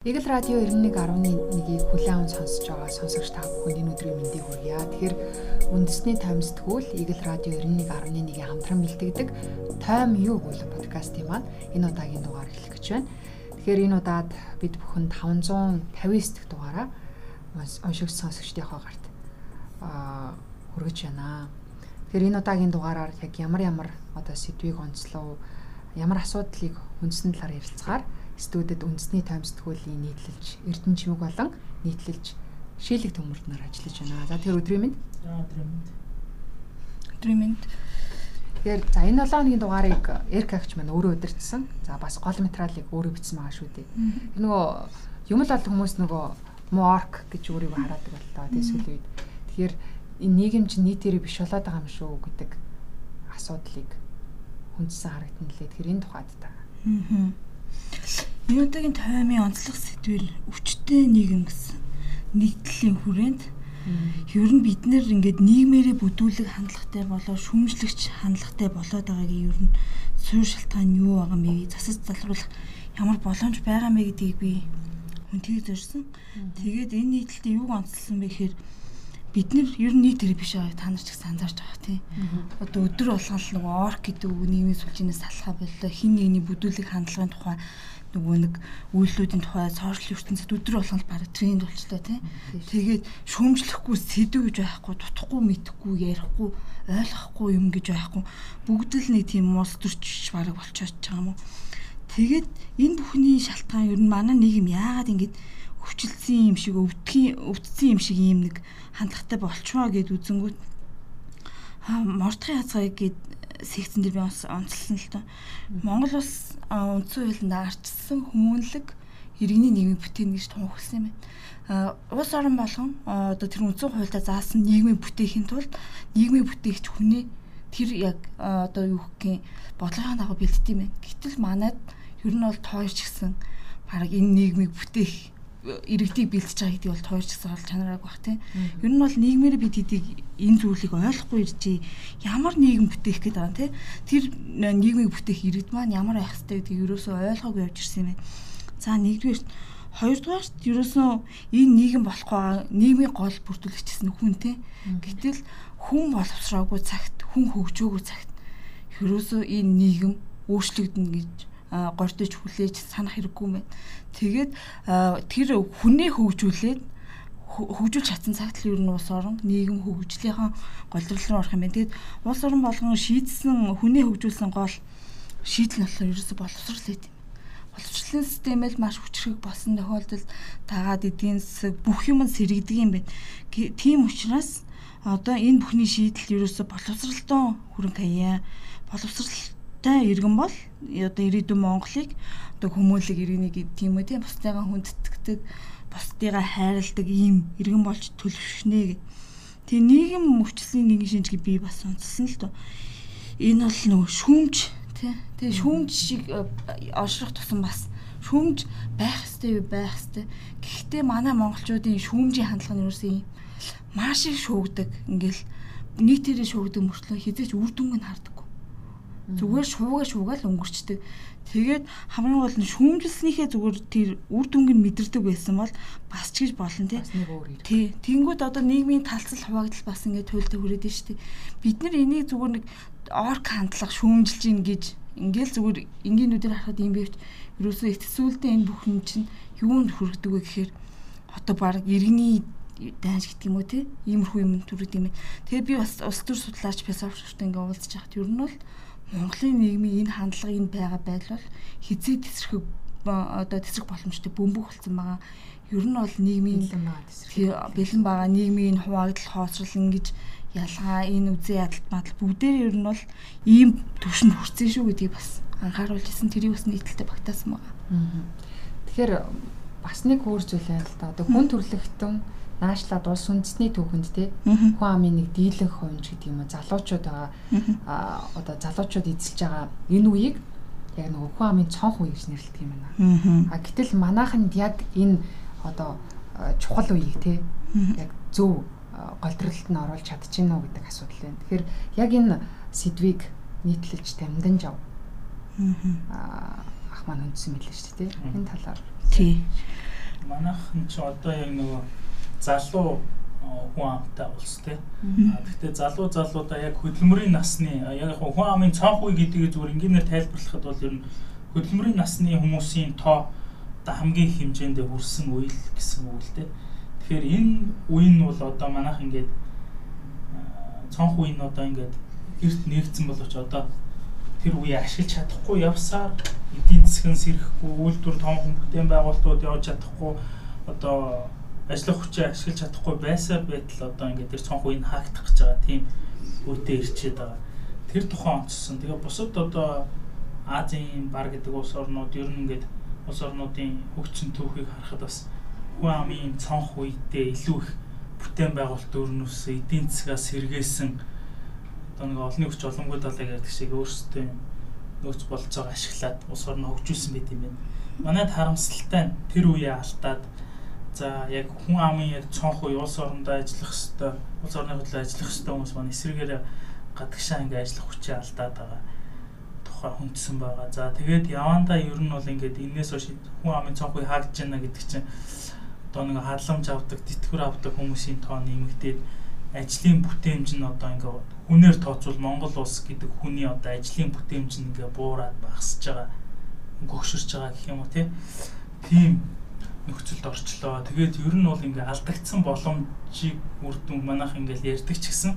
Игэл радио 91.1-ийг хүлээн аван сонсож байгаа сонсогч та бүхэнд энэ өдрийн мэндийг хүргье. Тэгэхээр үндэсний тойм сэтгүүл Игэл радио 91.1-ийн хамтран бэлтгэдэг Тойм юу гэх подкастын маань энэ удаагийн дугаар эхлэх гэж байна. Тэгэхээр энэ удаад бид бүхэн 559 дэх дугаараа уншигч сонсогчдийнхоо гарт аа хүргэж байна. Тэгэхээр энэ удаагийн дугаараар яг ямар ямар одоо сэдвийг онцлов, ямар асуудлыг үндсэн талаар ярилцгаар студид үндэсний таймсдгуулийн нийтлэлж Эрдэнэ чимэг болон нийтлэлж шийлэг төмөрднөр ажиллаж байна. За тэр өдрийн минь. За өдрийн минь. Өдрийн минь. Тэгэхээр за энэ 7 хоногийн дугаарыг Эркагч маань өөрөө удирдсан. За бас гол материалыг өөрөө бичсэн байгаа шүү дээ. Нөгөө юм л бол хүмүүс нөгөө морк гэж өөрийгөө хараадаг боллоо. Тэсэл үед. Тэгэхээр энэ нийгэм чинь нийтээрээ биш болоод байгаа юм шүү гэдэг асуудлыг хүндсэн харагдана лээ. Тэгэхээр энэ тухайд та. Аа Энэ удаагийн таймын онцлог сэдвэр өвчтөе нийгэм гэсэн нийтлэлийн хүрээнд ер нь бид нэр ингээд нийгмээрээ бүдүүлэг хандлагатай болоо шүүмжлэгч хандлагатай болоод байгаагийн ер нь суурь шалтгаан юу байгаа бэ? Засаж залруулах ямар боломж байгаа мэ гэдгийг би хүнтэйг зорьсон. Тэгээд энэ нийтлэлтэй юуг онцлсан бэ гэхээр бид нэр ер нь нийт хэрэг биш аа та нар ч их сандарч байгаа тийм. Одоо өдөр болгон л нөгөө орк гэдэг үг нийгмийн сүлжээнээс салхаа боллоо. Хин нэгний бүдүүлэг хандлагын тухай нөгөө нэг үйлдэлүүдийн тухай сошиал ертөнцид өдөр болгон бараг тренд болчлоо тийм. Тэгээд шүүмжлэхгүй сэдв гэж байхгүй, дутхгүй, мэдхгүй, ярихгүй, ойлгохгүй юм гэж байхгүй. Бүгд л нэг тийм мус төрч бараг болчихж байгаа юм уу. Тэгээд энэ бүхний шалтгаан ер нь манай нийгэм яагаад ингэж өвчлөсөн юм шиг өвдгийн өвдсөн юм шиг ийм нэг хандлагатай болчихоо гэд үзэнгүүт мордхын хязгаарыг гээд секцэн дээр би онцлсан л тоо. Монгол улс үндсэн хуулинд арчсан хүмүүнлэг иргэний нийгмийг бүтээн гэж тунхагласан юм байна. Улс орон болгон одоо тэр үндсэн хуультай заасан нийгмийг бүтээхийн тулд нийгмийг бүтээгч хүнээ тэр яг одоо юу гэх юм бодлогын дагуу бэлддэг юм. Гэтэл манайд ер нь бол тойрч гисэн баг энэ нийгмийг бүтээх иргэдийг бэлтэж байгаа гэдэг бол тойрч гэсэн ол чанараг баг тийм. Ер нь бол нийгмээр бид хэдийг энэ зүйлийг ойлгохгүй иржээ. Ямар нийгэм бүтээх гэдэг байгаа тийм. Тэр нийгмийг бүтээх иргэд маань ямар байх хэвтэй гэдгийг ерөөсөө ойлгоогүй явж ирсэн юм байна. За нэгдүгээр хоёрдугаарт ерөөсөө энэ нийгэм болох байгаа нийгмийн гол бүрдүүлэгч гэсэн хүн тийм. Гэтэл хүн боловсроогүй цагт хүн хөгжөөгүй цагт ерөөсөө энэ нийгэм өөрчлөгдөнө гэж гордож хүлээж санах хэрэггүй юм байна. Тэгээд тэр хүнээ хөгжүүлээд хөгжүүлж чадсан цагт л ер нь улс орон нийгэм хөгжлийнхэн голдрол руу орох юм байна. Тэгээд улс орон болгон шийдсэн хүнээ хөгжүүлсэн гол шийдэл нь болохоор ерөөсө боловсрал гэдэг юм. Боловсролын системэл маш хүчрэг болсон тохиолдолд тагаад эдийн засаг бүх юм сэргийдэг юм байна. Тийм учраас одоо энэ бүхний шийдэл ерөөсө боловсралтон хүрэн хаяа боловсрал тай иргэн бол одоо ирээдүйн Монголыг одоо хүмүүлэг иргэнийг тийм үү тийм бусдыгаа хүндэтгдэг бусдыгаа хайрладаг ийм иргэн болж төлөвшнэ. Тэгээ нийгэм мөвчлөлийн нэгэн шинжийг би бас онцлсан л доо. Энэ бол нөгөө шүүмж тий. Тэгээ шүүмж шиг э, олшрох тусам бас шүүмж байх ёстой байх ёстой. Гэхдээ манай монголчуудын шүүмжийн хандлага нь юусэн юм маш их шүүгдэг. Ингээл нийтээрээ шүүгдэг мөртлөө хизээч үр дүнг нь хардаг Зүгээр шуугаа шуугаал өнгөрчдөг. Тэгээд хамгийн гол нь шүүмжлснийхээ зүгээр тэр үр дүнг нь мэдэрдэг байсан бол бас ч гэж болно тий. Тэнгүүд одоо нийгмийн талцал хуваагдал бас ингээд туйлдаа хүрээд нь дээ. Бид нар энийг зүгээр нэг орк хандлага шүүмжилж ийн гэж ингээл зүгээр энгийнүүдээр харахад юм бивч ерөөсөө эцсүүлдээ энэ бүхэн чинь юунд хүргэдэг вэ гэхээр одоо баг иргэний дайнш гэдэг юм уу те иймэрхүү юм төрөд юм. Тэгээ би бас улс төр судлаач философчтой ингээ уулзж хахад ер нь бол Монголын нийгмийн энэ хандлага энэ байгаа байдал бол хизээ тесрэх одоо тесрэх боломжтой бөмбөг болсон байгаа. Ер нь бол нийгмийн бэлэн байгаа нийгмийн хуваагдал хоосрол ингэж ялгаа энэ үзээ ядалт мадал бүгдээр ер нь бол ийм төвшөнд хүрсэн шүү гэдгийг бас анхааруулж исэн тэрийг бас нийтлэлтэй багтаасан байгаа. Тэгэхээр бас нэг өөр зүйл байна л да. Одоо хүн төрөлхтөн наашлаад улс үндэсний түүхэнд те хүн амын нэг дийлэнх хувьч гэдэг юм а залуучууд байгаа а одоо залуучууд эзэлж байгаа энэ үеийг яг нөгөө хүн амын цонх үе гэж нэрлэдэг юм байна. А гэтэл манайханд яг энэ одоо чухал үеийг те яг зөв голдролт нь оруулж чадчихна уу гэдэг асуудал байна. Тэгэхээр яг энэ сэдвийг нийтлэлж тамдан жав. Аа ах маань үндсэн мэлээ шүү дээ. Энэ талаар. Тий. манайхан ч одоо яг нөгөө залуу хүн амтай улс тий. Гэхдээ залуу залуудаа яг хөдөлмөрийн насны яг хүн амын цонх үе гэдгийг зүгээр энгийнээр тайлбарлахад бол ер нь хөдөлмөрийн насны хүмүүсийн тоо одоо хамгийн хэмжээнд хүрсэн үйл гэсэн үг л дээ. Тэгэхээр энэ үе нь бол одоо манайх ингээд цонх үе нь одоо ингээд эрт нэгдсэн боловч одоо тэр үе ашиглаж чадахгүй явсаар эдийн засгийн сэрхэхгүй үйлдвэр том хүн бүтээн байгуулалтууд явж чадахгүй одоо ажлах хүчээ ашиглаж чадахгүй байсаар байтал одоо ингээд тэр цонх үеийг хаагдах гэж байгаа тийм үедээ ирчээд байгаа. Тэр тухайн онцсон. Тэгээ бусад одоо Азийн бар гэдэг улс орнууд ер нь ингээд улс орнуудын хөгжсөн түүхийг харахад бас хүн амын цонх үедээ илүү их бүтээн байгуулалт өрнөс эдийн засгаас сэргээсэн одоо нэг олонний хүч олонгүй талаа гэдэг шиг өөрсдөө нөөц болж байгаа ашиглаад улс орноо хөгжүүлсэн байт юм байна. Манайд харамсалтай нь тэр үеэ алдаад За яг хүн амын яг цонх уу улс орондоо ажиллах хэвээр улс орны хөдлөө ажиллах хэвээр хүмүүс маань эсрэгээр гадагшаа ингээ ажиллах хүчээ алдаад байгаа тухай хүндсэн байгаа. За тэгээд явандаа ер нь бол ингээд энээс хойш хүн амын цонхыг хаагдж байна гэдэг чинь одоо нэг хадламж авдаг, тэтгэвэр авдаг хүмүүсийн тоо нэмэгдээд ажлын бүтээмж нь одоо ингээ хүнээр тооцвол Монгол улс гэдэг хүний одоо ажлын бүтээмж нь ингээ буураад багасж байгаа, гөгшөрч байгаа гэх юм уу тийм нөхцөлд орчлоо. Тэгээд ер нь бол ингээ алдагдсан боломжийг үр дүн манайх ингээл ярьдаг ч гэсэн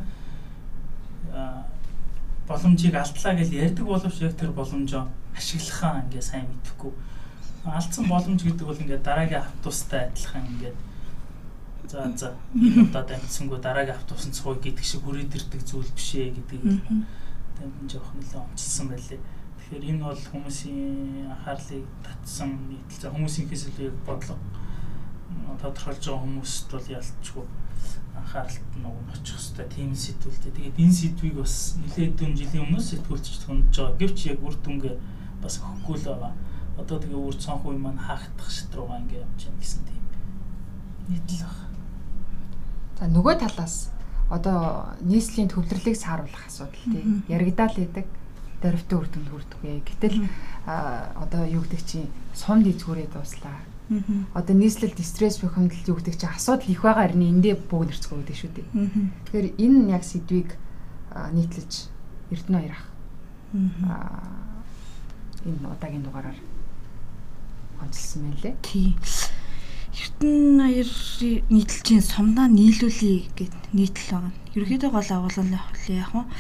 боломжийг алдлаа гэж ярьдаг боловч яг тэр боломжоо ашиглахаа ингээ сайн мэдэхгүй. Алдсан боломж гэдэг бол ингээ дараагийн автобустай адилхан ингээ за за энэ удаад амьдсангүй дараагийн автобусанд сууя гэдэг шиг хүрээд ирдэг зүйл биш ээ гэдгийг тань жоох нэлээд онцлсан байлээ. Тэгэхээр энэ бол хүмүүсийн анхаарлыг татсан нийтлэл хүмүүсийн хэсэлийг бодлого тодорхойлж байгаа хүмүүст бол ялцгүй анхааралт нь очих хэвээр тийм сэтгүүлтэй. Тэгээд энэ сэдвийг бас нэлээд дөрвөн жилийн өмнөөс сэтгүүлч хөндөж байгаа. Гэвч яг үр дүнгээ бас өгөхгүй л байгаа. Одоо тэгээ үр цонх үе маань хаагдах шат руугаа ингээ явж байна гэсэн тийм нийтлэл байна. За нөгөө талаас одоо нийслэлийн төвлөрлийг сааруулах асуудал тийм яригдаал байдаг дөрвтөө үр дүнд хүрдэггүй. Гэтэл одоо юу гэдэг чинь сум дэзгүүрээ дуслаа. Одоо нийслэлд стресс бухимдал юу гэдэг чинь асуудал их байгаа харин эндээ бүгд нэрцгөө гэдэг шүү дээ. Тэгэхээр энэ яг сэдвийг нийтлэж Эрдэнэ хоёр ах. Аа энэ удаагийн дугаараар онцлсан байлээ. Тий. Эрдэнэ хоёр нийтлжийн сумдаа нийлүүлээ гэд нийтлэл байгаа. Ерөнхийдөө гол агуулгын яг нь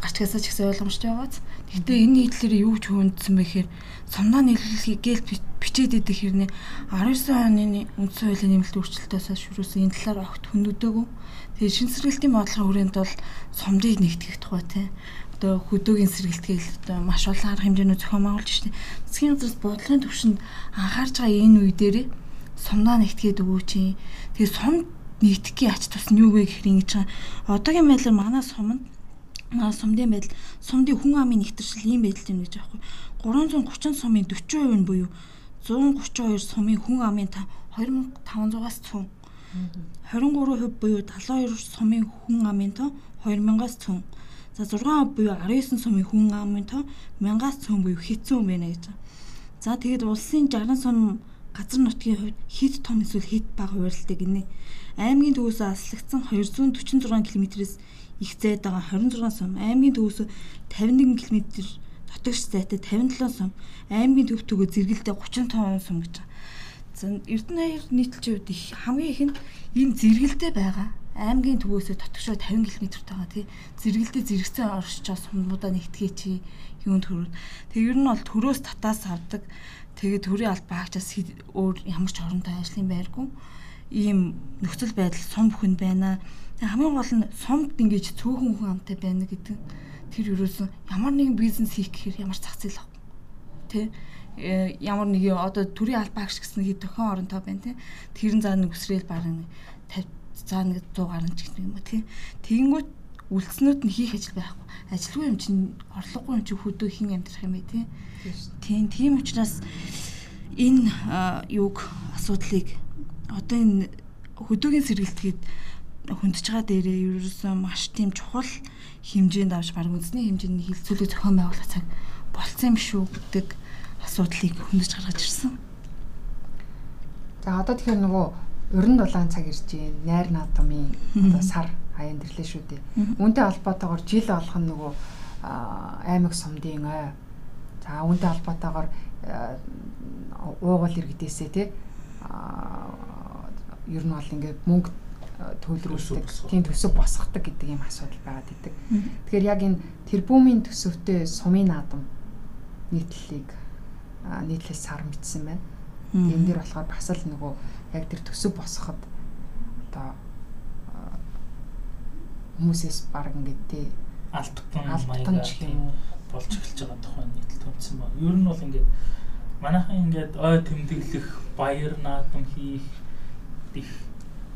гарчгаасаа ч гэсэн ойлгомжтой байгааз. Гэхдээ энэ нийтлэлээр юу ч хүндсэн бэ гэхээр сумнаа нийлүүлэхийг гээл бичээд идэх хэрнээ 19 оны үндсэн хуулийн нэмэлт өөрчлөлтөөс шүрүүсэн энэ талаар огт хүндүдээгүй. Тэгээ шин сэргэлтийн бодлогын хүрээнд бол сумдыг нэгтгэх тухай те одоо хөдөөгийн сэргэлтгээл одоо маш олон арга хэмжээнүүд зохион байгуулж штеп. Засгийн газраас бодлогын төвшөнд анхаарч байгаа энэ үе дээр сумнаа нэгтгээд өгөөч. Тэгээ сум нэгтгэхийн ач тус нь юу вэ гэхээр ингэж одоогийн байдлаар манай суманд сумдын байдал сумдын хүн амын нэгтэршил ийм байдал юм гэж аахгүй. 330 сумын 40% нь буюу 132 сумын хүн амын 2500-аас цөөн 23% буюу 72 сумын хүн амын тоо 2000-аас цөөн за 6% буюу 19 сумын хүн амын тоо 1000-аас цөөн буюу хэцүү байна гэж. За тэгээд улсын 60 сум газар нутгийн хувьд хэд том эсвэл хэд бага хуваарлтыг гинэ? Аймгийн төвөөс аслагдсан 246 км-с их зайд байгаа 26 сум, аймгийн төвөөс 51 км дотогш зайтай 57 сум, аймгийн төв төгөө зэрэгэлдээ 35 сум гэж байгаа. За Эрдэнэ хаяр нийтлж үед их хамгийн их нь энэ зэрэгэлдээ байгаа аймгийн төвөөсөө дотгошоо 50 км тагаа тий зэрэгэлдээ зэрэгцээ оршиж сумнуудаа нэгтгэе чи юунд төрөв. Тэг ер нь бол төрөөс татаас авдаг. Тэгээд төрийн аль багчаас өөр ямар ч оронтой ажлын байргүй ийм нөхцөл байдал сум бүхэнд байна. Хамгийн гол нь сумд ингэж цөөхөн хүн амтай байна гэдэг. Тэр юусэн ямар нэгэн бизнес хийх гэхээр ямар зах зээл авах. Тий э, ямар нэг одоо төрийн албаагч гэсэн хэд төхөн оронтой байна тий тэрэн заа нэг өсрэл бараг 50 заа нэг 100 гаруй ч гэх юм уу тий тэгэнгүүт үлдснүүд нь хийх ажил байхгүй. Ажилгүй юм чинь орлогогүй юм чинь хөдөө хин амьдрах юм бэ тий тийм тийм учраас энэ юуг асуудлыг одоо энэ хөдөөгийн сэргэлтгээд хүндж байгаа дээрээ ерөөсөө маш тийм чухал хэмжээнд авч баг үндэсний хэмжээний хилцүүлэг зохион байгуулах цаг болцсон юм шүү гэдэг асуудлыг хүндж гаргаж ирсэн. За одоо тэгэхээр нөгөө уран дулаан цаг ирж байна. Найр наадмын одоо сар аян дэрлээ шүү дээ. Үүнтэй холбоотойгоор жил болгоно нөгөө аймаг сумдын ой. За үүнтэй холбоотойгоор уугуул иргэдээсээ тий ер нь бол ингээд мөнгө төлрүүлдэг, тийм төсөв босгодог гэдэг ийм асуудал байгаад идэг. Тэгэхээр яг энэ тэрбумын төсөвтэй сумын наадам нийтлэлийг нийтлээс сар мэдсэн байна. Энэ дэр болохоор бас л нөгөө яг тэр төсөв босгоход одоо хүмүүсээс баг ингээд тий алтан маягаар тийм болж эхэлж байгаа тухай нийтлэл томцсон байна. Ер нь бол ингээд манайхан ингээд ой тэмдэглэх, баяр наадам хийх их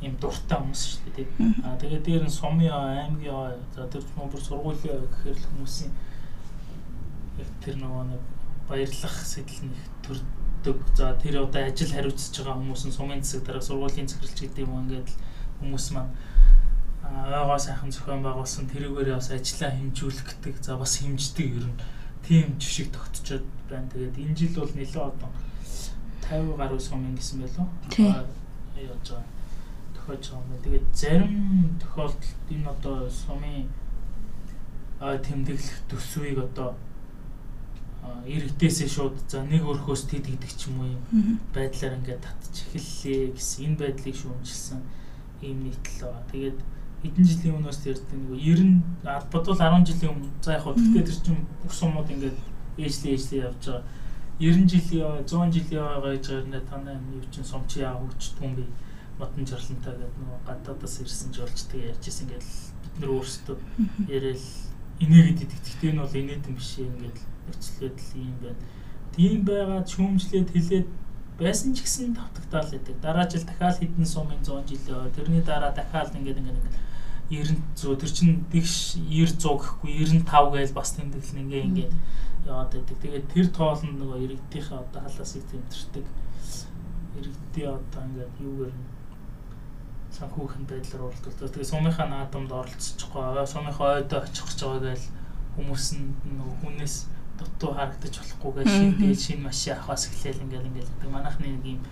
юм дуртай хүмүүс шүү дээ. Аа тэгээд дээр нь сумын аймгийн за тэр бүр сургуулийн гэхээр л хүмүүсийн яг тэр нөгөө нэг баярлах сэтэл нэг төрдөг. За тэр одоо ажил хариуцж байгаа хүмүүс нь сумын засаг дараа сургуулийн захирлч гэдэг юм ингээд хүмүүс маань агаа сайхан зохион байгуулсан тэрүүгээрээ бас ажиллаа хэмжүүлэх гэдэг за бас хэмждэг ер нь тийм жишг тогтцоод байна. Тэгээд энэ жил бол нэлээд одоо 50 гаруй сумын гэсэн байлоо. Яаж байгаа тохиож байгаа юм. Тэгээд зарим тохиолдолд энэ одоо сумын тэмдэглэх төсвийг одоо иргэдээсээ шууд за нэг өрхөөс тэд гэдэг ч юм уу юм байдлаар ингээд татчих эхэллээ гэсэн энэ байдлыг шүүмжилсэн ийм нийтлэл байгаа. Тэгээд хэдэн жилийн өмнөөс ярьдаг нэг 90 бодвол 10 жилийн өмнө за яг хөө тэгтээ тэр чинь бүх сумууд ингээд ээжлээ ээжлээ явж байгаа. 90 жилийн 100 жилийн гэж гарна танай юу чинь сумчи яа хөгжтгүн бий модон жарлантай гэдэг нөгөө гадаадаас ирсэн жуулчдаг ярьж исэн ингээл бид нөр өөрсдөө яриад инээгээд идэг. Гэхдээ энэ бол инээдэн биш ингээд нөхцөлөд л юм байна. Тийм байгаа чүмжлээд хилээд байсан ч гэсэн тавтагтаал байдаг. Дараа жил дахиад хэдэн сумын 100 жилээ. Тэрний дараа дахиад ингээд ингээд 90 100 тэр чин дэгш 90 100 гэхгүй 95 гээл бас тэмдэглэн ингээ ингээ яваад байдаг. Тэгээд тэр тоол нь нөгөө иргэдийнхээ одоо халаасыг тэмдэрдэг. Иргэдийн одоо ингээд юугаар санхүүхэн байдлаар оролцдог. Тэгээ сумынхаа наадамд оролцчихгоо, сумынхаа ойдоо очих гэж байгаа гээл хүмүүс нь хүнээс дутуу харагдаж болохгүйгээ шинэ шинэ машин авахаас эхлээл ингээл ингээл гэдэг. Манайхны нэг юм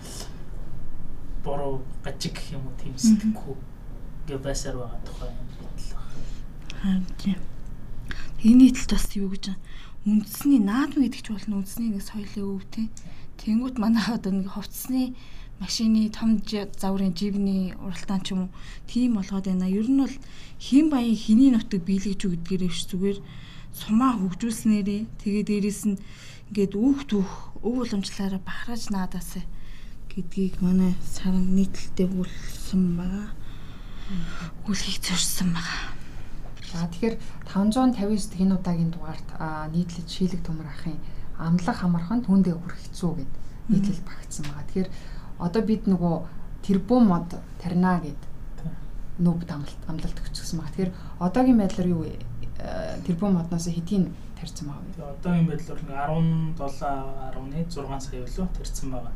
бороо гажиг гэх юм уу тийм сэтгэхгүй гэ байсаар байгаа тухай юм бодлоо. Харин тийм. Энэ нийтлэлд бас юу гэж үндэсний наадам гэдэг чинь бол үндэсний нэг соёлын өв тий. Тэнгүүт манай одоо нэг хувцсны машины том заврын жигний уралдаан ч юм уу тийм болгоод байна. Ер нь бол хин баян хиний нутаг биелгэж үү гэдгээрээ биш зүгээр сумаа хөгжүүлснээрээ тэгээ дээрэс нь ингээд үүх түүх өв уламжлаараа бахарж наадаас гэдгийг манай саран нийтлэлтэй хүлсэн байгаа. Хүлхийг зорьсон байгаа. За тэгэхээр 559 дэх энэ удаагийн дугаарт нийтлэл шийлэг төмөр ахын амлах хамархан түүндээ хүрэх хэцүү гэд нийтлэл багтсан байгаа. Тэгэхээр одоо бид нөгөө тэрбум мод тарина гэд нүүб амлалт амлалт өгчихсэн байгаа. Тэгэхээр одоогийн байдлаар юу? Э, тэрбум модноос хэдийн тарьсан байгаа вэ? Одоогийн байдлаар 17 11 6 сая өглөө тарьсан байгаа.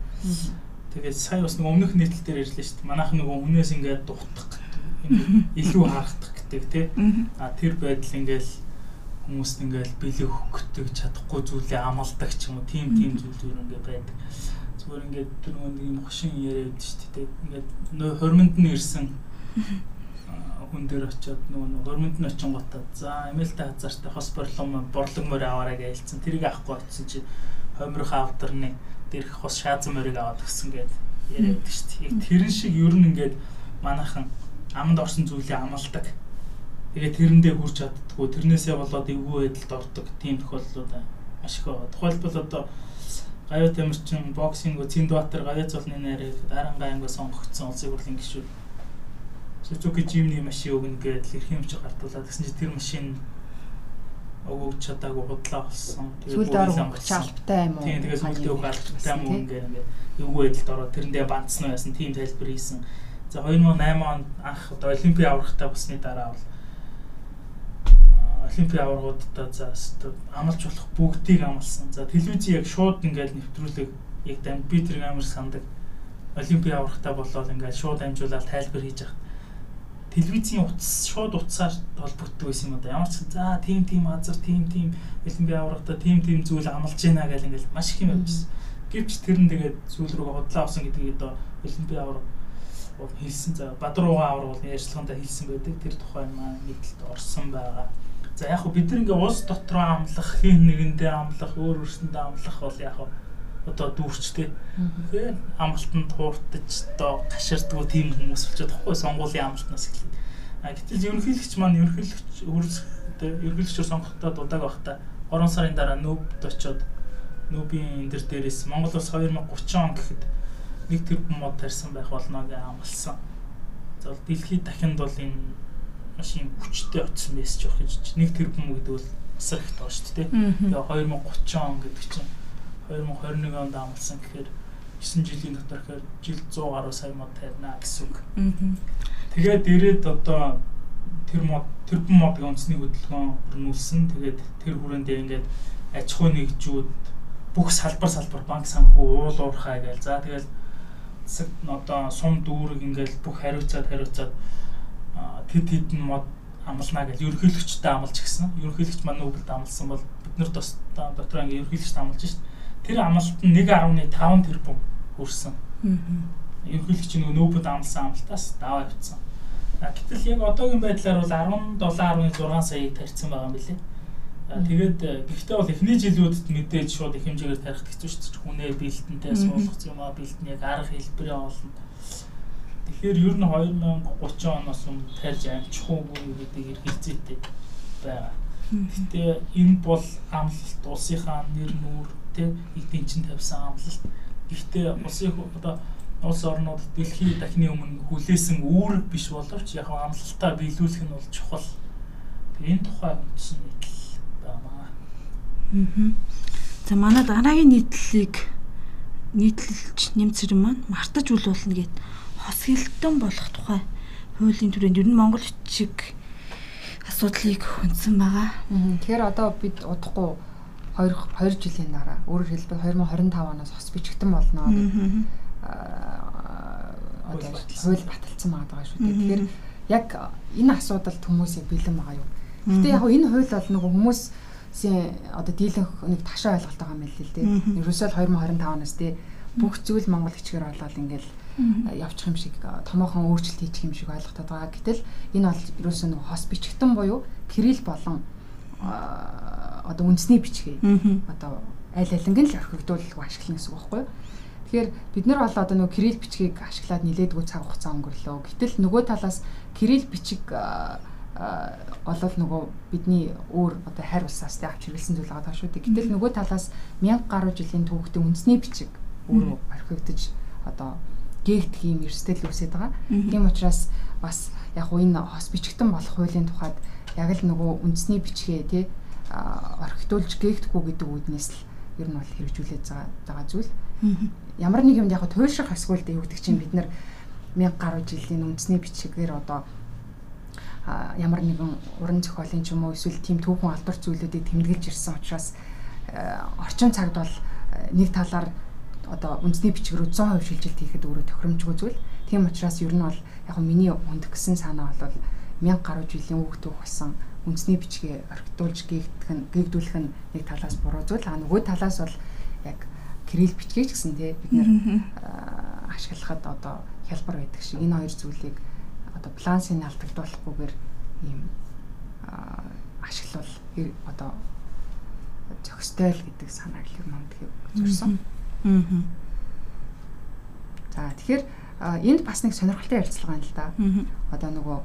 Тэгээд сая бас нэг өмнөх нийтлэл дээр ярьлаа шүү дээ. Манайх нөгөө өмнөөс ингээд дуутах илүү хаагдах гэдэг тий. А тэр байдал ингээл хүмүүст ингээл бэлэг хөгдөг чадахгүй зүйлээ амалдаг ч юм уу тийм тийм зүйлүүд ингээ байдаг зүгээр ингээд тэр нэг юм хошин яриад шүү дээ. Ингээд нөө хормонд нь ирсэн хүн дээр очиод нөгөө хормонд нь очин готаа. За эмээлтэй хазаартай хосборлом борлог морь аваарай гэж хэлсэн. Тэрийг авахгүй очсон чи хомрох авдарны дээрх хос шаазан морийг аваад өгсөн гэд яриад шүү дээ. Яг тэрэн шиг ер нь ингээд манайхан аманд орсон зүйлээ амалдаг. Тэгээ тэрэндээ хүрч чаддгүй тэрнээсээ болоод эвгүй байдалд ордог тийм тохиолдлууд маш их байна. Тухайлбал одоо Гавь тамирчин боксинг Цэндбаатар Гавьяц болны найрыг Даранга аймгаа сонгогдсон улсын хурлын гишүүд Suzuki Jimny машин өгнө гэдэл эрх юмч гартуулаад гэсэн чи тэр машин өгөөж чадаагүй худлаа болсон. Тэгээд өгч албатай юм уу? Тийм тэгээд өгөх албатай юм уу ингээ ингээ эвгүй байдалд ороод тэрэндээ бандсан байсан тийм тайлбар хийсэн. За 2008 онд анх одоо олимпи аврахтаа басны дараа бол олимпийн аваргуудаа за амлж болох бүгдийг амлсан. За телевизийн яг шууд ингээд нэвтрүүлэг яг дан би тэр амар сандаг. Олимпийн аврагтаа болоод ингээд шууд амжуулаад тайлбар хийж байгаа. Телевизийн утас шууд утсаар холбогддог байсан юм да. Ямар ч за тийм тийм газар тийм тийм олимпийн аврагтаа тийм тийм зүйл амлж байна гэл ингээд маш их юм явжсэн. Гэвч тэр нь тэгээд сүүл рүү худлаа авсан гэдгийг одоо Олимпиа авар бол хэлсэн за Бадрууга авар бол ярьцлаганда хэлсэн байдаг. Тэр тухайн маань нийтлэлд орсон байгаа. За яг хөө бид нар ингээ ус дотроо амлах, хин нэгэндээ амлах, өөр өөрсөндөө амлах бол яг хөө одоо дүүрчтэй. Тэгэхээр амралтанд хууртаж одоо гаширдгүү тийм хүмүүс болчиход тахгүй сонгуулийн амралтнаас эхлээд. А гэтэл ерөнхийлөгч маань ерөнхийлөгч ерөнхийлөгчөөр сонгохдоо дудааг байхдаа 3 сарын дараа нүүбд очоод нүүбийн энэ төр дээрээс Монгол улс 2030 он гэхэд нэг тэрбум мод тарьсан байх болно гэж амласан. За дэлхийд дахинд бол энэ маш юм хүчтэй байсан ч явах гэж нэг тэрбум гэдэг бол асар их тоо шүү дээ. Тэгээ 2030 он гэдэг чинь 2021 онд амласан гэхээр 9 жилийн дотор гэхээр жил 100 гаруй сая мод тарина гэсэн үг. Тэгээд ирээд одоо тэр мод тэрбум модгийн үндэсний хөдөлгөөн өрнүүлсэн. Тэгээд тэр хүрээндээ ингээд аж ахуй нэгжүүд бүх салбар салбар банк санхүү уул уурхай гээл. За тэгэл одоо сум дүүрэг ингээл бүх хариуцаад хариуцаад тэд хэдэн мод амлана гэж ерөнхийлөгчтэй амлаж гисэн. Ерөнхийлөгч маань нүүбэлд амлсан бол бид нар дотор ингээ ерөнхийлөгчтэй амлаж шít. Тэр амлалт нь 1.5 тэрбум хүрсэн. Ерөнхийлөгч нөгөө нүүбэлд амлсан амлалтаас даваа явцсан. Гэтэл яг одоогийн байдлаар бол 17.6 саяыг тарьсан байгаа юм билээ. Тэгээд гэхдээ бол эхний жилүүдэд мэдээж шууд их хэмжээгээр тарих хэцүү шүү дээ. Хүнээ бэлтэнтэй суулгах юм аа бэлтэн яг арга хэлбэрээ олно. Тэгэхээр ер нь 2030 оноос өмнө тарьж амжих уугүй гэдэг эргэлзээтэй байгаа. Гэтэ энэ бол амлалт улсынхаа нэр нүүр тэг эдийн чин тавьсан амлалт. Гэхдээ улсын одоо улс орнууд дэлхийн дахны өмнө хүлээсэн үүрэг биш боловч яг амлалтаа биелүүлэх нь бол чухал. Энэ тухай үндсэн нийтлэл байна. Аа. За манай дараагийн нийтлэлийг нийтлэлч нэмцэр маань мартаж үлуулна гэд хос хилтэн болох тухай хуулийн түрээнд ер нь Монгол бичиг асуудлыг хүндсэн байгаа. Тэгэхээр одоо бид удахгүй 2 2 жилийн дараа өөрөөр хэлбэл 2025 оноос хос бичигтэн болно гэдэг одоо хууль баталсан байгаа шүү дээ. Тэгэхээр яг энэ асуудалд хүмүүсийг бэлэн байгаа юу? Гэтэ яг энэ хууль бол нөгөө хүмүүсийн одоо дийлэнх нэг ташаа ойлголт байгаа юм л л дээ. Ерөөсөө 2025 оноос тий бүх зүйл Монгол хичгээр болоод ингээл явчих юм шиг томоохон өөрчлөлт хийчих юм шиг ойлгоход байгаа. Гэтэл энэ бол ерөөсөө нөгөө хос бичгтэн буюу кирилл болон одоо үндэсний бичгээ одоо аль алингийн л орхигдуулалт ашиглана гэсэн үг байхгүй юу? Тэгэхээр бид нар бол одоо нөгөө кирилл бичгийг ашиглаад нилээдгүй цаг хугацаа өнгөрлөө. Гэтэл нөгөө талаас кирилл бичиг олол нөгөө бидний өөр одоо хайр улсаас тэ авч хэрэгэлсэн зүйл байгаа шүү дээ. Гэтэл нөгөө талаас 1000 гаруй жилийн түүхтэй үндэсний бичиг өөрөө орхигдож одоо гээгдэх юм эрсдэл үүсэж байгаа. Тийм учраас бас яг уу энэ хос бичгтэн болох хуулийн тухайд яг л нөгөө үндэсний бичгээ тий орхигдуулж гээгдэхгүй гэдэг үүднээс л ер нь бол хэрэгжүүлээд байгаа зүйл. Ямар нэг юмд яг туйлшрах эсвэл дээ юу гэдэг чинь бид нар 1000 гаруй жилийн үндэсний бичгээр одоо ямар нэгэн уран зохиолын ч юм уу эсвэл тийм түүхэн албар зүйлүүдийг тэмдэглэж ирсэн учраас орчин цагт бол нэг талаар одоо үндэсний бичиг рүү 100% шилжилт хийхэд өөрөө тохиромжгүй зүйл. Тийм учраас ер нь бол яг миний өндгсөн санаа бол 1000 гаруй жилийн үг түүх болсон үндэсний бичгээ орхитуулж гээгдүүлэх нь нэг талаас буруу зүйл. А нөгөө талаас бол яг кирилл бичгийг ч гэсэн тий бид нэр ашиглахад одоо хялбар байдаг шиг энэ хоёр зүйлийг одоо балансыг алдагдуулахгүйгээр ийм ашиглал одоо зохистой л гэдэг санааг л мандгийг зурсан. Аа. За тэгэхээр энд бас нэг сонирхолтой ярилцлага байна л да. Одоо нөгөө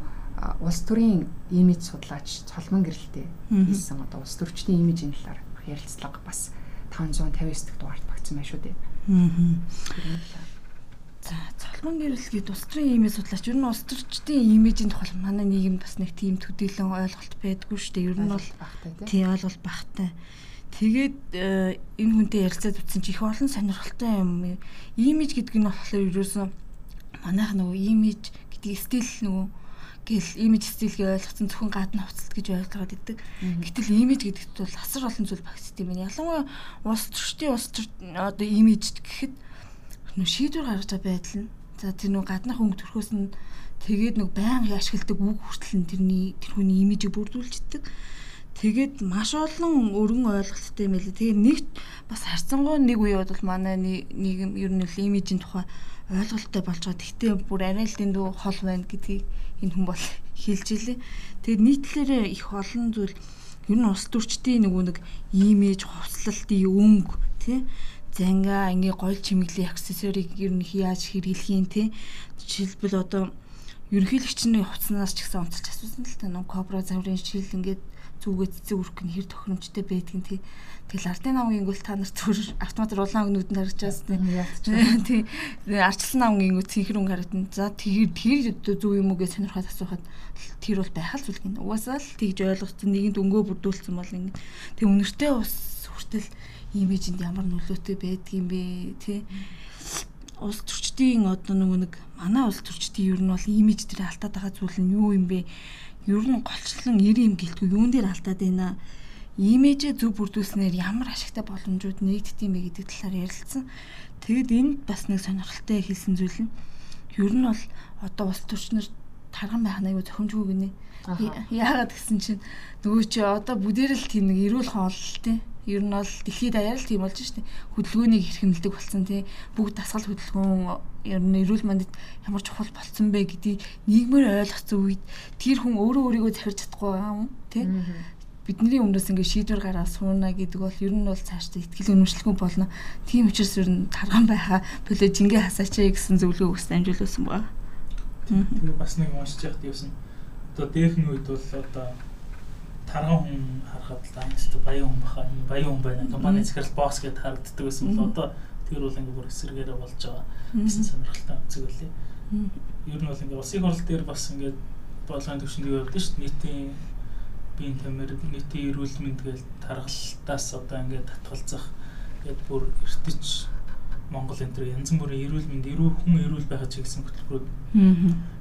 улс төрийн имиж судлаач цолмон гэрэлтэй хийсэн одоо улс төрчдийн имижийн талаар ярилцлага бас 559 дэх дугаарт багцсан байна шүү дээ. Аа. За цолмон гэрэл гээд улс төрийн имиж судлаач ер нь улс төрчдийн имижийн тухай манай нийгэмд бас нэг тийм төдийлөн ойлголт байдгүй шүү дээ. Ер нь бол тий ойлголт багтай. Тэгээд э, энэ хүнтэй ярилцаад утсан чи их олон сонирхолтой юм. Имиж гэдэг нь болохоор ерөөсөн манайх нөгөө имиж гэдэг стил нөгөө гэл имиж стилгээ ойлгоцсон зөвхөн гадна хувцалт гэж ойлгоод идэг. Гэтэл имиж гэдэгт бол асар олон зүйл багтд юм байна. Ялангуяа улс төрчдийн улс төр одоо имиж гэхэд нөө шийдвэр гаргаж байдал нь за тэр нөө гаднах өнгө төрхөөс нь тэгээд нэг байнга ашигладаг үг хүртэл нь тэрний тэр хүний имижийг бүрдүүлждэг. Тэгээд маш олон өргөн ойлголттой юм байлээ. Тэгээд нэг бас харцангуй нэг үе бол манай нийгэм ер нь имижийн тухай ойлголттой болж байгаа. Гэхдээ бүр арай л дэндүү хол байна гэдгийг энэ хүн бол хэлж илээ. Тэгээд нийтлэрээ их олон зүйл ер нь улс төрчдийн нөгөө нэг имиж, хувцлалтын өнгө тий занга ингээ гол чимэглэлийн аксессуарыг ер нь яаж хэрэглэх юм тий жишээлбэл одоо ерөнхийлөгчний хувцснаас ч гэсэн онцолж асуусан л та нэг кобра заврын шил ингээд зүгээ цэцэг үрх нь хэр тохиромжтой байдгийг тий Тэгэл ардын намгийн гүйл та нар зүр автомат рулан өнгнүүд нь байгаа тийм. Тий. Арчилсан намгийн өнгө цэнхэр өнгө харагдана. За тэр тэр зөв юм уу гэж сонирхоод асуухад тэр бол байхал зүйл гин. Угаасаа л тэгж ойлгосон нэгэнд өнгөө бүрдүүлсэн бол ингэ тэг үнэртэй ус хүртэл имижинд ямар нөлөөтэй байдгийм бэ тий. Улс төрчдийн одоо нөгөө нэг манай улс төрчдийн ер нь бол имиж дээр алдаад байгаа зүйл нь юу юм бэ? Ер нь голчлон 90 юм гэлтгүй юун дээр алдаад байна имижээ зөв бүрдүүлснээр ямар ашигтай боломжууд нэгддэм бэ гэдэг талаар ярилцсан. Тэгэд энд бас нэг сонирхолтой хэлсэн зүйл нь ер нь бол одоо улс төрчнөр тарган байх нэг зохимжгүй гинэ. Яагаад гэсэн чинь нөгөө чи одоо бүдэрэл тийм нэг эрүүл хоол тий. Ер нь бол дэлхийд даяар л тийм болж штэ. Хөдөлгөөнийг хэрхэмлдэг болсон тий. Бүгд дасгал хөдөлгөөн ер нь эрүүл мандад ямар чухал болсон бэ гэдгийг нийгмээр ойлгоцсон үед тэр хүн өөрөө өөрийгөө захирч чадахгүй юм тий бидний өмнөөс ингээ шийдвэр гараа сууна гэдэг бол ер нь бол цаашдаа ихтгэл өнөмшлгүй болно. Тийм учраас ер нь тарган байхаа төлөө жингээ хасаач гэсэн зөвлөгөө өгс амжуулсан байна. Тэгээ бас нэг уншиж яхад юусэн. Одоо дээхэн үед бол одоо тарган хүн харахад л ангист баян хүн баха баян хүн байна. Манай захирал босс гэдээ харагддаг байсан бол одоо тэр бол ингээ бүр эсрэгээрээ болж байгаа. Гэсэн сонирхолтой үзэг үлээ. Ер нь бол ингээ улсын хурал дээр бас ингээ болгоны төвшөнд явдаг шүү дээ. Нийтийн биеийн тамир нийтийн эрүүл мэнд гээл тархалтаас одоо ингээд татгалзах гээд бүр эртэж Монгол энэ төр янз бүрийн эрүүл мэнд эрүүл хүн эрүүл байхад чиглэсэн хөтөлбөрүүд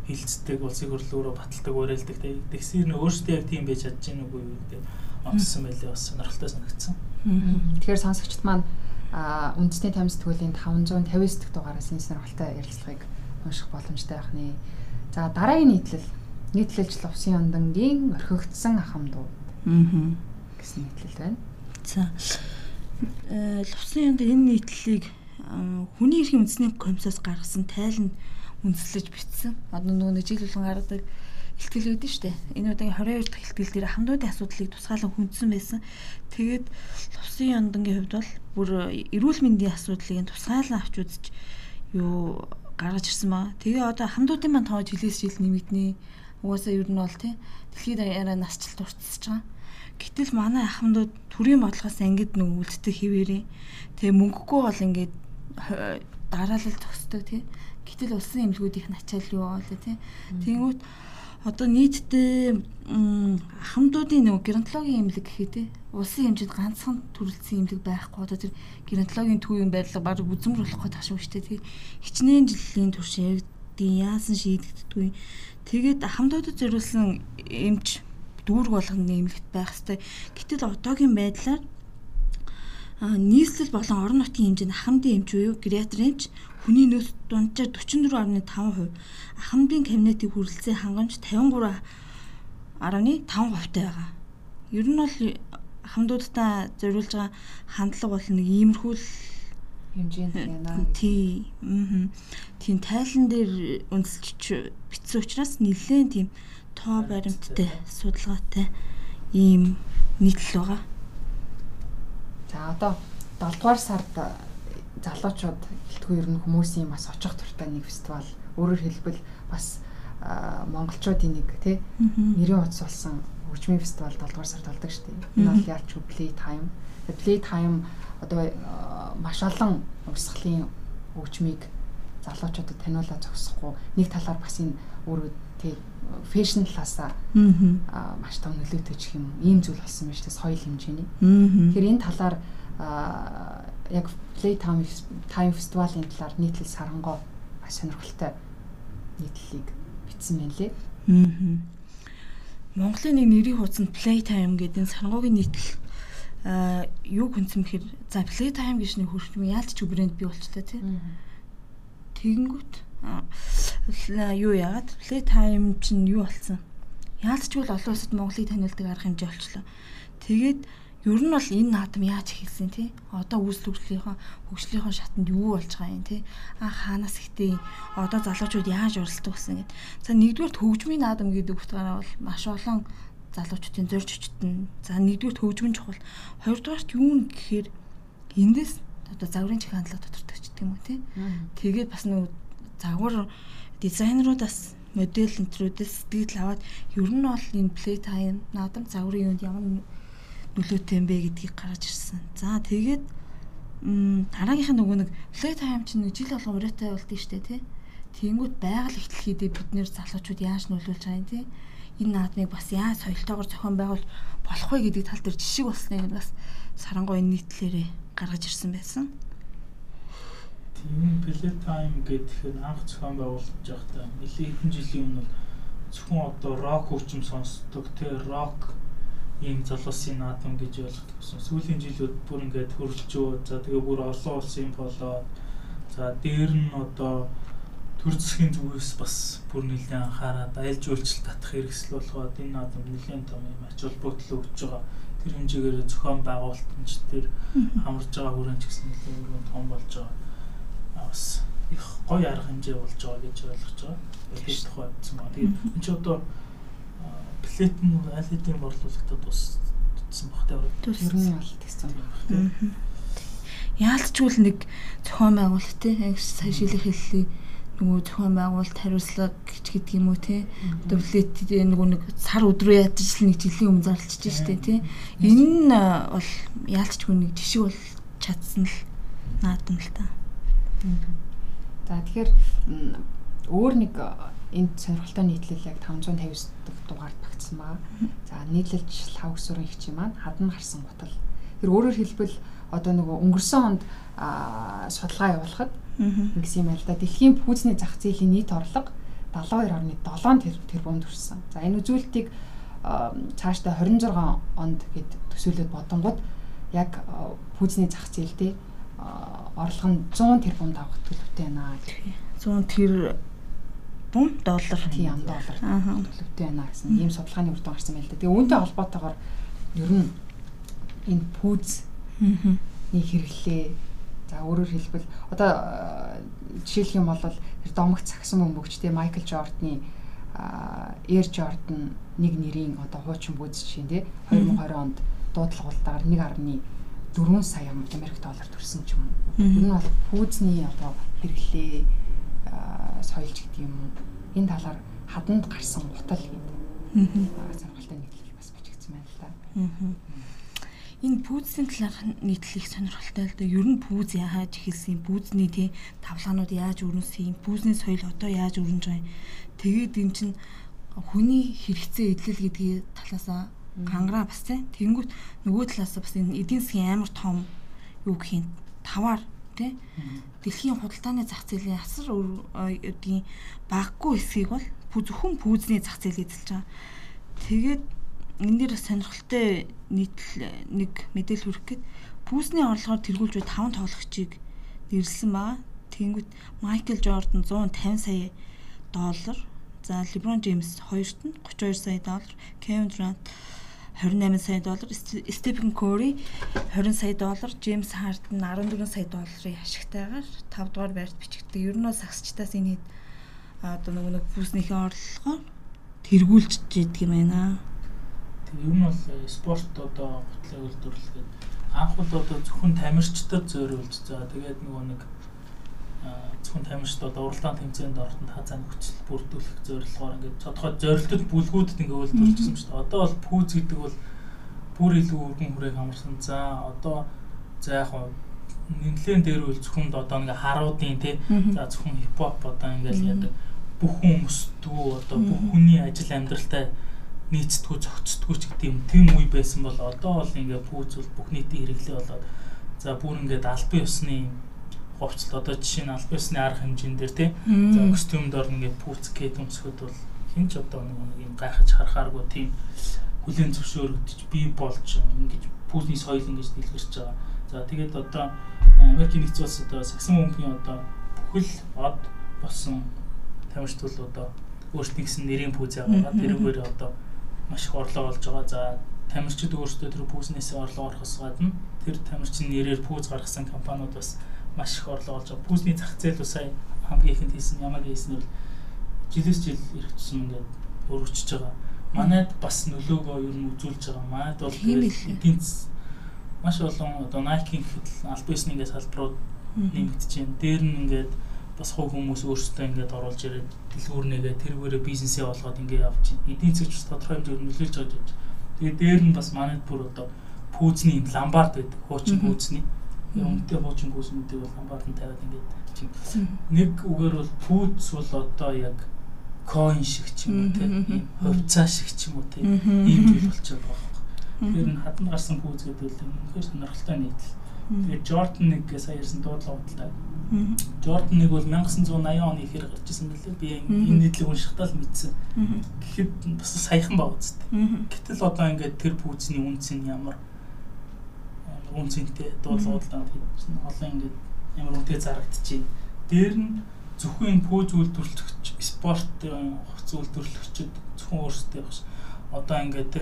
хилцдэг улсын хурлаараа баталдаг уриалдаг. Тэгсэр нөө өөрсдөө яг тийм байж чадж гин үгүй гэдэг онцсон байлээ бас сонирхолтой санагдсан. Тэгэхээр сонсогчд маань а үндэсний тамир сэтгүүлийн 550 сэтг дугаараас энэ сонирхолтой ярилцлагыг унших боломжтой байх нэ. За дараагийн нийтлэл нийтлэлж лувсын ондангийн орхигдсон ахам дуу. Аа. гэсэн нийтлэл байна. За. Э лувсын ондан энэ нийтлэлийг хүний эрхийн үндэсний комиссоос гаргасан тайланд үндэслэж бичсэн. Одоо нөгөө нэг жил болгон гаргадаг ихтгэл үүдэн штэ. Энэ удаагийн 22 дахь ихтгэл дээр хамдуудын асуудлыг тусгаалan хүндсэн байсан. Тэгээд лувсын ондангийн хувьд бол бүр эрүүл мэндийн асуудлыг тусгаалan авч үзэж юу гаргаж ирсэн маа. Тэгээ одоо хамдуудын маань тоож хилээс жил нэмэгдэнэ Угаасаа ер нь бол тий дэлхийд даяараа насжилт уртсаж байгаа. Гэтэл манай ахмадууд төрийн бодлогоос ангид нэг үлддэг хിവэрээ. Тэгээ мөнгөгүй бол ингээд дараалал зогсдог тий. Гэтэл улсын эмнэлгүүд их начаал юу болоо тий. Тэнгүүт одоо нийтдээ хамдуудын нэг геронтологийн эмнэлэг гэхээ тий. Улсын хэмжээнд ганцхан төрөлцсөн эмнэлэг байхгүй. Одоо тэр геронтологийн төвийн байдлага баг үзмэр болох гэдэг ашиг шүү дээ тий. Хичнээн жилийн турш яригдیں۔ Яасан шийдэгддэггүй Тэгээд хамдуудад зориулсан эмч дүүрэг болгоны нэмэлт байх хэвээр. Гэтэл одоогийн байдлаар нийслэл болон орон нутгийн хэмжээнд ахмадын эмч буюу гериатр эмч хүний нөөц дунджаар 44.5%, ахмадын кабинетийн хүрэлцээ хангамж 53.5% таа байгаа. Ер нь бол хамдуудтай зориулж байгаа хандлага бол нэг иймэрхүү л хэмжээнд байна. Тий. Аа. Тийм тайлан дээр үндэслэж бичсэн учраас нэлээд тийм тоо баримттай судалгаатай ийм нийтлэл байгаа. За одоо 7 дугаар сард залуучууд гэлтгүй ер нь хүмүүсийн бас очих туртай нэг фестивал өөрөөр хэлбэл бас монголчуудын нэг тий нэрийн утас болсон хөгжмийн фестивал 7 дугаар сард болдог шүү дээ. Энэ бол ялч play time. Play time одоо маш олон урсгалын хөгжмийг залуучуудад таниулаад зогсохгүй нэг талаар бас энэ өөрөө тий фэшн талаасаа маш том нөлөөтэй ч юм ийм зүйл болсон шүү дээ соёл хэмжээний. Тэгэхээр энэ талаар яг Play Time фестивалийн талаар нийтлэл сарангоо маш сонирхолтой нийтлэлийг бичсэн байна лээ. Монголын нэг нэрийн хуудсанд Play Time гэдэг сарангоогийн нийтлэл а юу хүнсэн бэхэр за play time гэж нэг хөрчм яалт ч брэнд бий болчтой тий. Тэгэнгүүт юу яагаад play time чинь юу болсон? Яалтчгүй л олон улсад Монголыг таниулдаг арга хэмжээ болчлоо. Тэгээд ер нь бол энэ наадам яаж эхэлсэн тий одоо үүсэл хөгжлийнхөө шатанд юу болж байгаа юм тий а хаанаас ихтэй одоо залуучууд яаж уралдаг гэсэн гэд. За нэгдүгээр хөгжмийн наадам гэдэг утгаараа бол маш олон залуучуудын зорж өчтөн за нэгдүгээр хөгжмөн чухал. Хоёрдугаарт юу нь гэхээр эндээс одоо загварын чих хандлага гэдэг юм уу тий тэгээд бас нэг загвар дизайнеруудаас модель энтрүүдээс сэтгэл аваад ер нь бол энэ плей тайм наадам загварын юунд ямар нөлөөтэй юм бэ гэдгийг гаргаж ирсэн. За тэгээд дараагийнх нь нөгөө нэг play time чинь нэг жил болгон ураатай болдсон шүү дээ тий. Тэнгүүд байгаль ихтлэхийдээ бид нэр залуучууд яаж нөлөөлж байгаа юм тий. Энэ наадмыг бас яаж соёлтойгоор зохион байгуул болох вэ гэдэг тал дээр жишг болсныг бас сарангой энэ нийтлэрээ гаргаж ирсэн байсан. Тийм play time гэдэг нь анх зохион байгуулж байхдаа нэлээд хэдэн жилийн өмнө зөвхөн одоо рок хөгжим сонсдог тий рок ийм залуусын наадам гэж ойлгох гэсэн. Сүүлийн жилүүд бүр ингээд хөрөлжөө. За тэгээ бүр олон улсын болоод за дээр нь одоо төр засгийн зүгээс бас бүр нэлээд анхаарад аялал жуулчлал татах хэрэгсэл болгоод энэ наадам нэлээд том юм ач холбогдол өгч байгаа. Тэр хэмжээгээр зохион байгуулалтч тэр хамарж байгаа хүрээнд гэсэн нэлээд том болж байгаа. Бас их гоё арга хэмжээ болж байгаа гэж ойлгож байгаа. Тэгээд тухай утсан ба. Тэгээд энэ ч одоо плет нь аль хэдийн борлуулагтад туссан баг тэ ер нь бол тэгсэн тэ яалтчгүй л нэг зохион байгуулалт те сая шилэх хэллээ нөгөө зохион байгуулалт хариуцлага гэж гэдэг юм уу те. Дөвлет нөгөө нэг сар өдрөө ядаж л нэг жилийн өмнө зарлчиж штэ те. Энэ нь бол яалтчгүй нэг жишээ бол чадсан л наадам л та. За тэгэхээр өөр нэг энд сонирхолтой нийтлэл яг 559 дахь дугаард багтсан байгаа. За нийлэлж лав гүсүрэн их чи маань хадна гарсан гутал. Тэр өөрөөр хэлбэл одоо нөгөө өнгөрсөн онд судалгаа явуулахад ингэсэн юм байл да. Дэлхийн пүүзний зах зээлийн нийт орлого 72.7 тэрбум төрсэн. За энэ үзүүлэлтийг цаашдаа 26 онд гэд төсөөлөд бодонгууд яг пүүзний зах зээлтэй орлого нь 100 тэрбум давах төлөвтэй байна. 100 тэр бун доллар. Тийм доллар. Төлөвтэй байна гэсэн. Ийм судалгааны үр дүн гарсан байл да. Тэгээ үүнтэй холбоотойгоор ер нь энэ пүүзний хэрэглээ. За өөрөөр хэлбэл одоо жишээлх юм бол тэр домогт сагсан бөмбөгчтэй Майкл Жордны Air Jordan нэг нэрийн одоо хуучин пүүз жишээ тий 2020 онд дуудлагуултаар 1.4 сая Америк доллар төрсэн ч юм нь бол пүүзний одоо хэрэглээ соёлж гэдэг юм уу энэ талаар хаданд гарсан гутал гэдэг. Аа сонирхолтой нийтлэл бас бичигдсэн байна л да. Энэ пүүзийн талаарх нийтлэл их сонирхолтой л да. Ер нь пүүз яаж эхэлсэн, пүүзний тий тавлгаанууд яаж өрнөсөн, пүүзний соёл одоо яаж өрнөж байгаа юм. Тэгээд эн чинь хүний хэрэгцээ эдлэл гэдгийг талаасаа хангараа бас тий. Тэнгүүт нөгөө талаасаа бас энэ эдийн засгийн амар том юу гэх юм таваар тий. Дэлхийн худалдааны зах зээлийн асар үеийн баггүй хэсгийг бол зөвхөн пүүзний зах зээл эзэлж байгаа. Тэгээд энэ дээр сонирхолтой нийтлэл нэг мэдээлэл хүргэх гээд пүүсний орлогоор тэргүүлж буй 5 тоглогчийг нэрлсэн байгаа. Тэнгүүт Майкл Жордан 150 сая доллар, за LeBron James 2-т нь 32 сая доллар, Kevin Durant 28 сая доллар, Степен Кори 20 сая доллар, Джеймс Харден 14 сая долларын ашигтайгаар 5 дугаар байрт бичигддэг. Ер нь бол сагсчтаас энэ хэд одоо нөгөө нэг пүүснийхээ орлогоор тэргүүлж идэг юм байна. Тэг юм бол э, спорт одоо гутлын үйлдвэрлэгээд анх бол одоо зөвхөн тамирчдад зориулж за тэгээд нөгөө нэг зөвхөн тамирчид одоо уралдаан тэмцээнд ороход хазаа нөхцөл бүрдүүлэх зорилгоор ингээд тодорхой зорилтод бүлгүүдэд ингээд үйлдвэрлэжсэн шүү дээ. Одоо бол пүүз гэдэг бол бүр илүү өргөн хүрээг хамарсан. За одоо за яг нэлээд дээр үл зөвхөн одоо ингээ харуудын тий. За зөвхөн хипхоп одоо ингээл яадаг. Бүх хүмүүс дүү одоо бүх хүний ажил амьдралтай нийцдэггүй зохицдэггүй ч гэдэг юм тийм үе байсан бол одоо бол ингээ пүүз бол бүх нийтийн хэрэглээ болоод за бүр ингээд албан ёсны говцол одоо жишээ нь албан ёсны арга хэмжээнд дээр тий за костюмд орно ингээд пүүц гээд өмсөхөд бол хин ч одоо нэг юм гайхаж харахааргүй тийм хүлийн зөвшөөрөгдөж бий болж ингэж пүүсний соёл ингэж дэлгэрч байгаа. За тэгээд одоо Америкийн нэгдсэн улс одоо саксон бөмбөгийн одоо бүхэл од болсон тамирчид бол одоо өөрсдийн гэсэн нэрийн пүүз байгаа. Тэрүүгээр одоо маш их орлого олж байгаа. За тамирчид өөрсдөө тэр пүүзнээс орлого орохос гадна тэр тамирчин нэрээр пүүз гаргасан компаниуд бас маш их орлого олж байгаа. Пүүзний зах зээл бас сая хамгийн ихэнд хийсэн ямаг хийсэн нь жилээс жил тусам ингээд өргөжж байгаа. Манайд бас нөлөөгөө ер нь үзүүлж байгаа. Манайд бол эдийн маш олон одоо Nike-ийн гэхэд аль биесний ингээд салбарууд нэмэгдэж байна. Дээр нь ингээд бас хувь хүмүүс өөрсдөө ингээд оруулж ирээд дэлгүүрнээгээ тэргүүрээ бизнесээ болгоод ингээд явж эдийн засгч бас тодорхой хэмжээгээр нөлөөлж байгаа гэж. Тэгээ дээр нь бас манайд бүр одоо пүүзний ламбард байдаг. Хуучин пүүзний. Өмнөдөө хуучин пүүзнүүдийг бол нь тавиад ингээд нэг үгээр бол пүүз бол одоо яг coin шиг ч юм уу тийм хувьцаа шиг ч юм уу тийм ийм зүйл болчиход байгаа юм. Тэр нь хатан гарсан пүүз гэдэг бол үнэхээр сонирхолтой нийтлэл. Тэгээд Jordan нэг сая ярьсан дуудлага бодлоо. Jordan нэг бол 1980 оны ихэр гарч ирсэн байлээ. Би энэ нийтлэг уншихтаа л мэдсэн. Гэхэд бас саяхан баг үсттэй. Гэтэл одоо ингээд тэр пүүзний үнц нь ямар үнцэнтэй дуудлагуудлаа хийсэн. Олон ингээд ямар үнэтэй зарагдчихээн. Дээр нь зөвхөн пүүз үйлдвэрлэгч спорт хувц үйлдвэрлэгчид зөвхөн өөрсдөө багш одоо ингээд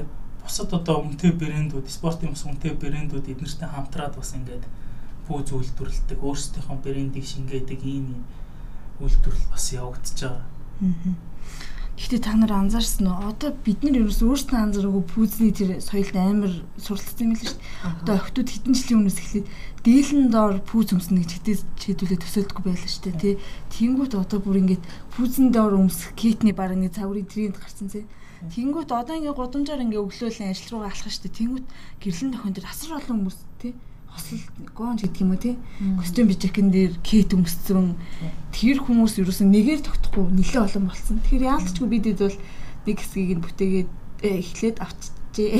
бусад одоо үнэтэй брэндүүд спортын бас үнэтэй брэндүүд эднэртэй хамтраад бас ингээд пүүз үйлдвэрлэдэг өөрсдийнхөө брендийг шингээдэг ийм үйлдвэрлэл бас явагдаж байгаа. Гэхдээ та нар анзаарсан уу? Одоо бид нар ерөөс өөрсдөө анзаараагүй пүүзний тэр соёлд амар суралцсан юм л шүү дээ. Одоо охтууд хэдэн жилийн өмнөөс эхлээд дийлэн доор пүүз өмснө гэж хэдээс чийдүүлээ төсөөлдөггүй байлаа шүү дээ. Тэ. Тэнгүүт одоо бүр ингээд пүүзэн доор өмсөх китний баг нэг цаврын тренд гарсан зэ. Тэнгүүт одоо ингээд гудамжаар ингээд өглөөлэн ажил руугаа алхах шүү дээ. Тэнгүүт гэрлэн тохион дээр асар олон хүмүүс тий хосол гонж гэдэг юм уу тий костюм бижакэн дээр кет өмссөн тэр хүмүүс ерөөсөн нэгээр тогтохгүй нэлээ олон болсон. Тэгэхээр яалтчгүй бидэд бол нэг хэсгийг нь бүтээгээд э, эхлээд авчижээ.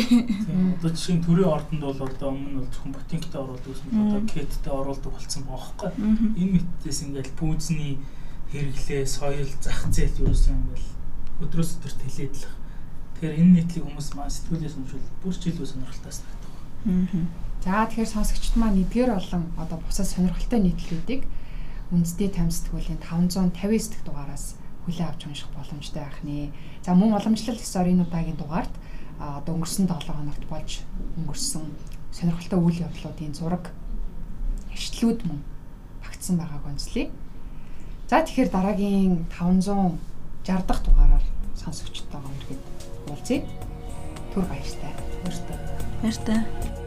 Одоо жишээ нь төрийн ордонд бол одоо өмнө бол зөвхөн ботинктэй оруулдаг гэсэн одоо кеттэй оруулдаг болсон баахгүй. Энэ мэтээс ингээл пүүзний хэрэглээ, соёл, зах зээл ерөөсөн ингээл өдрөөс өдөрт хэлээд л. Тэгэхээр энэ нийтлэг хүмүүс маань сэтгүүлээс уншвал бүр ч илүү сонирхолтой санагдав. Аа. За тэгэхээр сонсогчд маань эдгээр болон одоо бусад сонирхолтой нийтлүүдийг үндэсний тамсдгуулийн 559 дэх дугаараас хүлээн авч унших боломжтой байх нэ. За мөн уламжлал ёсоор энэ удаагийн дугаард одоо өнгөрсөн 7 хоногт болж өнгөрсөн сонирхолтой үйл явдлуудын зураг эрсдлүүд мөн багтсан байгааг онцлие. За тэгэхээр дараагийн 560 дахь дугаараар сонсогчтойгоо үргэлж уулзъя. Түр баяртай. Баяртай. Баяртай.